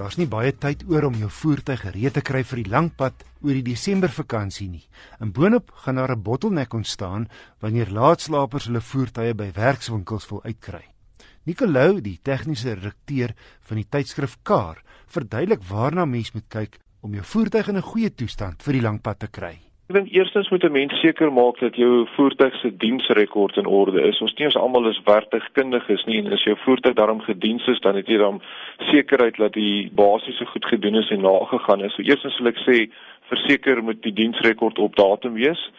Daar's nie baie tyd oor om jou voertuig gereed te kry vir die lang pad oor die Desember vakansie nie. In boonop gaan daar 'n bottelnek ontstaan wanneer laatslapers hulle voertuie by werkswinkels wil uitkry. Nicolou, die tegniese redakteur van die tydskrif Car, verduidelik waarna mens moet kyk om jou voertuig in 'n goeie toestand vir die lang pad te kry. Ek dink eerstens moet 'n mens seker maak dat jou voertuig se diensrekord in orde is. Ons nie ons almal is werktuigkundiges nie en as jou voertuig daarom gediens is, dan het jy dan sekerheid dat die basiese goed gedoen is en nagegaan is. So eerstens wil ek sê verseker moet die diensrekord op datum wees.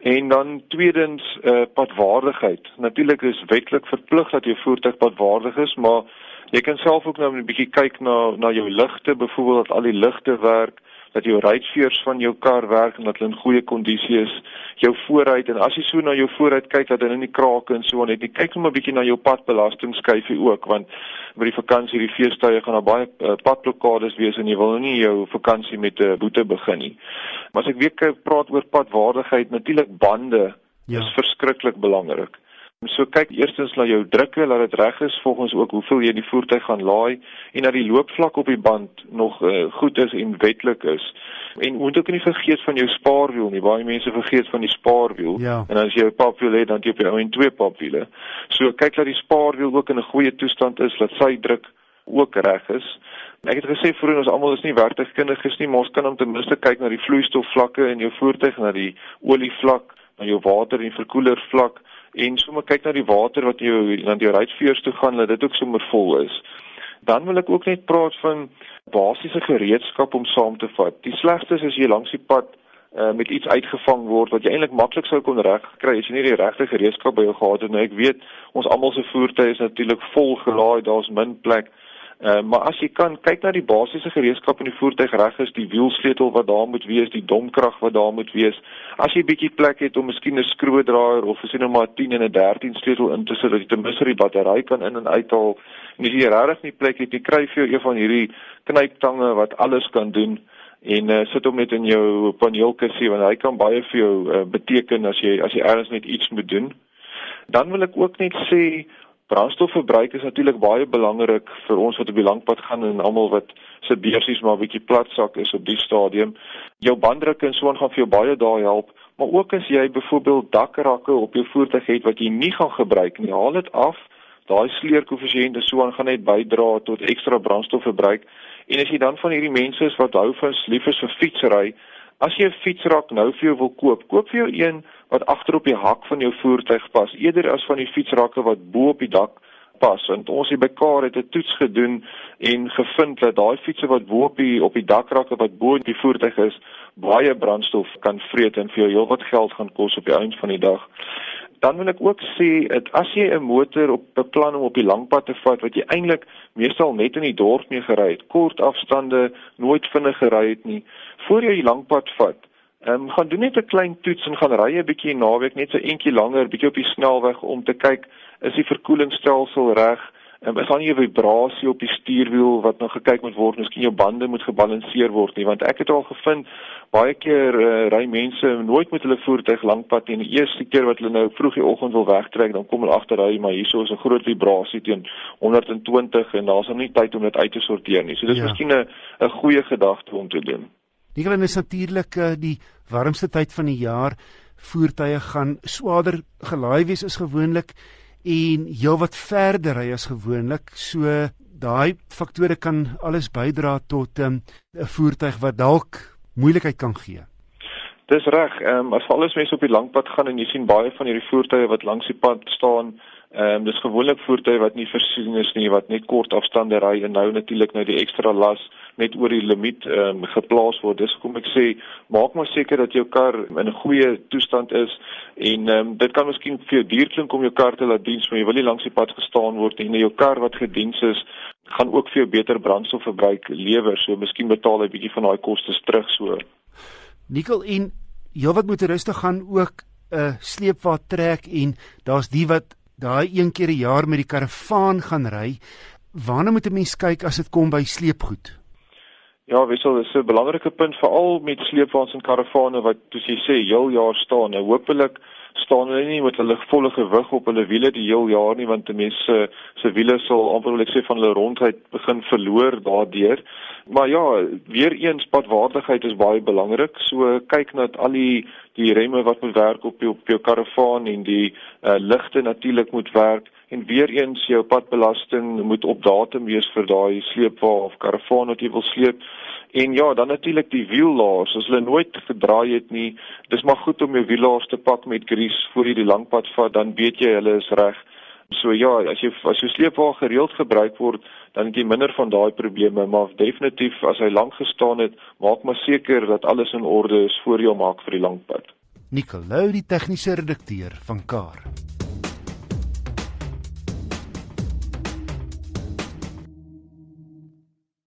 En dan tweedens uh, padwaardigheid. Natuurlik is wetlik verplig dat jou voertuig padwaardig is, maar jy kan self ook nou 'n bietjie kyk na na jou ligte, byvoorbeeld dat al die ligte werk dat jou ruitveers van jou kar werk en dat hulle in goeie kondisie is. Jou vooruit en as jy so na jou vooruit kyk dat hulle nie krake en so net nie. Kyk net 'n bietjie na jou padbelastingskyfie ook want by die vakansie, die feestydde gaan daar baie uh, padblokkades wees en jy wil nie jou vakansie met 'n uh, boete begin nie. Maar as ek weer praat oor padwaardigheid, natuurlik bande ja. is verskriklik belangrik. So kyk eerstens na jou drukke, laat dit reg is volgens ook hoeveel jy die voertuig gaan laai en dat die loopvlak op die band nog uh, goed is en wetlik is. En moet ook nie vergeet van jou spaarwiel nie. Baie mense vergeet van die spaarwiel. Ja. En as jy 'n papwiel het, dan jy op jou en twee papwiele. So kyk dat die spaarwiel ook in 'n goeie toestand is, dat sy druk ook reg is. Ek het gesê vroeër ons almal is nie werktuigkundiges nie, maar ons kan om ten minste kyk na die vloeistofvlakke in jou voertuig, na die olievlak, na jou water en verkoelervlak en sommer kyk na die water wat jou na die ruitveers toe gaan dat dit ook sommer vol is. Dan wil ek ook net praat van basiese gereedskap om saam te vat. Die slegste is as jy langs die pad uh, met iets uitgevang word wat jy eintlik maklik sou kon regkry as jy nie die regte gereedskap by jou gehad het nie. Ek weet ons almal se voertuie is natuurlik vol gelaai, daar's min plek. Uh, maar as jy kan kyk na die basiese gereedskap in die voertuig reg is, die wielsleutel wat daar moet wees, die domkrag wat daar moet wees. As jy bietjie plek het om miskien 'n skroedraaier of as jy nou maar 10 en 'n 13 sleutel in te sit dat jy ten minste die battery kan in en uithaal. En as jy regtig nie plek het, jy kry vir jou een van hierdie knyptange wat alles kan doen en uh, sit hom net in jou paneelkussie want hy kan baie vir jou uh, beteken as jy as jy ergens net iets moet doen. Dan wil ek ook net sê Brandstofverbruik is natuurlik baie belangrik vir ons wat op die langpad gaan en almal wat se beursies maar 'n bietjie platsak is op die stadium. Jou banddruk en so aan gaan vir jou baie daai help, maar ook as jy byvoorbeeld dakrakke op jou voertuig het wat jy nie gaan gebruik nie, haal dit af. Daai sleerkoëffisiënt en so aan gaan net bydra tot ekstra brandstofverbruik. En as jy dan van hierdie mense is wat hou van lief is vir fietsry, as jy 'n fietsrak nou vir jou wil koop, koop vir jou een wat agter op die hak van jou voertuig pas eerder as van die fietsrakke wat bo op die dak pas want ons het by Kaar het 'n toets gedoen en gevind dat daai fietsse wat bo op die op die dakrakke wat bo in die voertuig is baie brandstof kan vreet en vir jou heelwat geld gaan kos op die einde van die dag. Dan wil ek ook sê dat as jy 'n motor op beplan om op die langpad te vat wat jy eintlik meestal net in die dorp mee gery het, kort afstande, nooit vinnig gery het nie, voor jy die langpad vat, Ehm um, gaan doen net 'n klein toets en gaan ry 'n bietjie naweek net so eentjie langer, bietjie op die snelweg om te kyk is die verkoelingsstelsel reg? Ehm um, is daar nie 'n vibrasie op die stuurwiel wat nou gekyk moet word? Miskien jou bande moet gebalanseer word nie, want ek het al gevind baie keer uh, ry mense nooit met hulle voertuig lankpad en die eerste keer wat hulle nou vroeg die oggend wil wegtrek, dan kom hulle agter hy maar hierso is 'n groot vibrasie teen 120 en daar's nog nie tyd om dit uit te sorteer nie. So dis ja. miskien 'n 'n goeie gedagte om te doen. Nicolas is natuurlik uh, die warmste tyd van die jaar. Voertuie gaan swaarder gelaai wees as gewoonlik en heelwat verder ry as gewoonlik. So daai faktore kan alles bydra tot ehm, 'n um, voertuig wat dalk moeilikheid kan gee. Dis reg. Ehm um, as alles mense op die langpad gaan en jy sien baie van hierdie voertuie wat langs die pad staan, Ehm um, dis gewoonlik voertuie wat nie voorsien is nie wat net kort afstande ry en nou natuurlik nou die ekstra las net oor die limiet ehm um, geplaas word. Dis hoekom ek sê maak maar seker dat jou kar in 'n goeie toestand is en ehm um, dit kan miskien vir jou duur klink om jou kar te laat diens, maar jy wil nie langs die pad gestaan word en jou kar wat gediens is gaan ook vir jou beter brandstofverbruik lewer. So miskien betaal jy bietjie van daai kostes terug so. Nikkel en heelwat motoriste gaan ook 'n uh, sleepwa trek en daar's die wat daai een keer 'n jaar met die karavaan gaan ry, waarna moet 'n mens kyk as dit kom by sleepgoed? Ja, wissel is 'n belangrike punt veral met sleepwaens en karavane wat soos jy sê heel jaar staan. Nou hopelik staan hulle nie met hulle volle gewig op hulle wiele die heel jaar nie want mense se wiele sal amper wil ek sê van hulle rondheid begin verloor daardeur. Maar ja, weer eens padwaardigheid is baie belangrik. So kyk na al die die remme wat moet werk op jou op jou karavaan en die uh, ligte natuurlik moet werk en weer eens jou padbelasting moet op datum wees vir daai sleepwa of karavaan wat jy wil sleep. En ja, dan natuurlik die wiellaars. As hulle nooit gedraai het nie, dis maar goed om jou wiellaars te pak met grease voor jy die lang pad vat, dan weet jy hulle is reg. So ja, as jy as jou sleepwa gereeld gebruik word, dan het jy minder van daai probleme, maar definitief as hy lank gestaan het, maak maar seker dat alles in orde is voor jy hom maak vir die lang pad. Nicolou die tegniese redakteur van Kar.